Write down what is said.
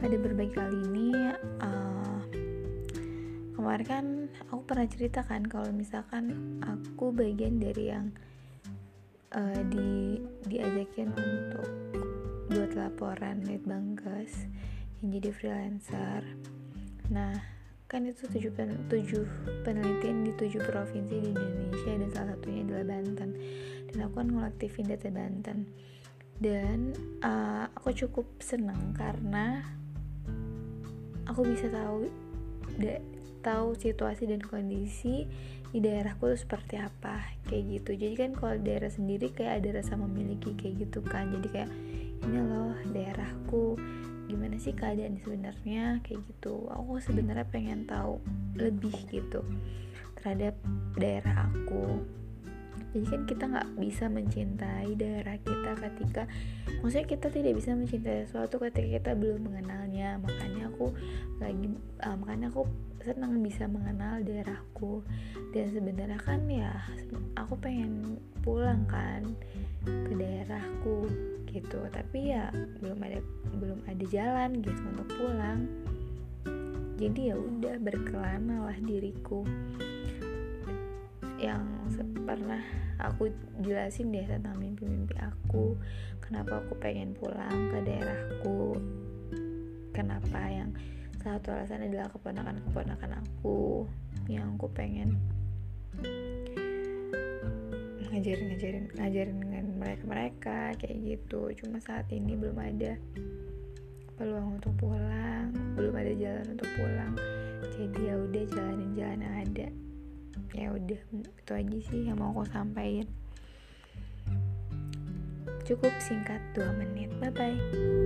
pada berbagai kali ini uh, kemarin kan aku pernah cerita kan kalau misalkan aku bagian dari yang uh, di diajakin untuk buat laporan lead banggas yang jadi freelancer. Nah kan itu tujuh, pen, tujuh penelitian di tujuh provinsi di Indonesia dan salah satunya adalah Banten. Dan aku kan ngaktifin data Banten dan uh, aku cukup senang karena aku bisa tahu da, tahu situasi dan kondisi di daerahku tuh seperti apa kayak gitu. Jadi kan kalau daerah sendiri kayak ada rasa memiliki kayak gitu kan. Jadi kayak ini loh daerahku gimana sih keadaan sebenarnya? Kayak gitu. Aku sebenarnya pengen tahu lebih gitu terhadap daerah aku jadi kan kita nggak bisa mencintai daerah kita ketika maksudnya kita tidak bisa mencintai sesuatu ketika kita belum mengenalnya. Makanya aku lagi uh, makanya aku senang bisa mengenal daerahku dan sebenarnya kan ya aku pengen pulang kan ke daerahku gitu. Tapi ya belum ada belum ada jalan gitu untuk pulang. Jadi ya udah berkelana lah diriku yang pernah aku jelasin deh tentang mimpi-mimpi aku. Kenapa aku pengen pulang ke daerahku? Kenapa yang satu alasan adalah keponakan-keponakan aku yang aku pengen ngajarin ngajarin ngajarin dengan mereka mereka kayak gitu. Cuma saat ini belum ada peluang untuk pulang belum ada jalan untuk pulang. Jadi ya udah jalanin jalan ya udah itu aja sih yang mau aku sampaikan. Cukup singkat 2 menit. Bye bye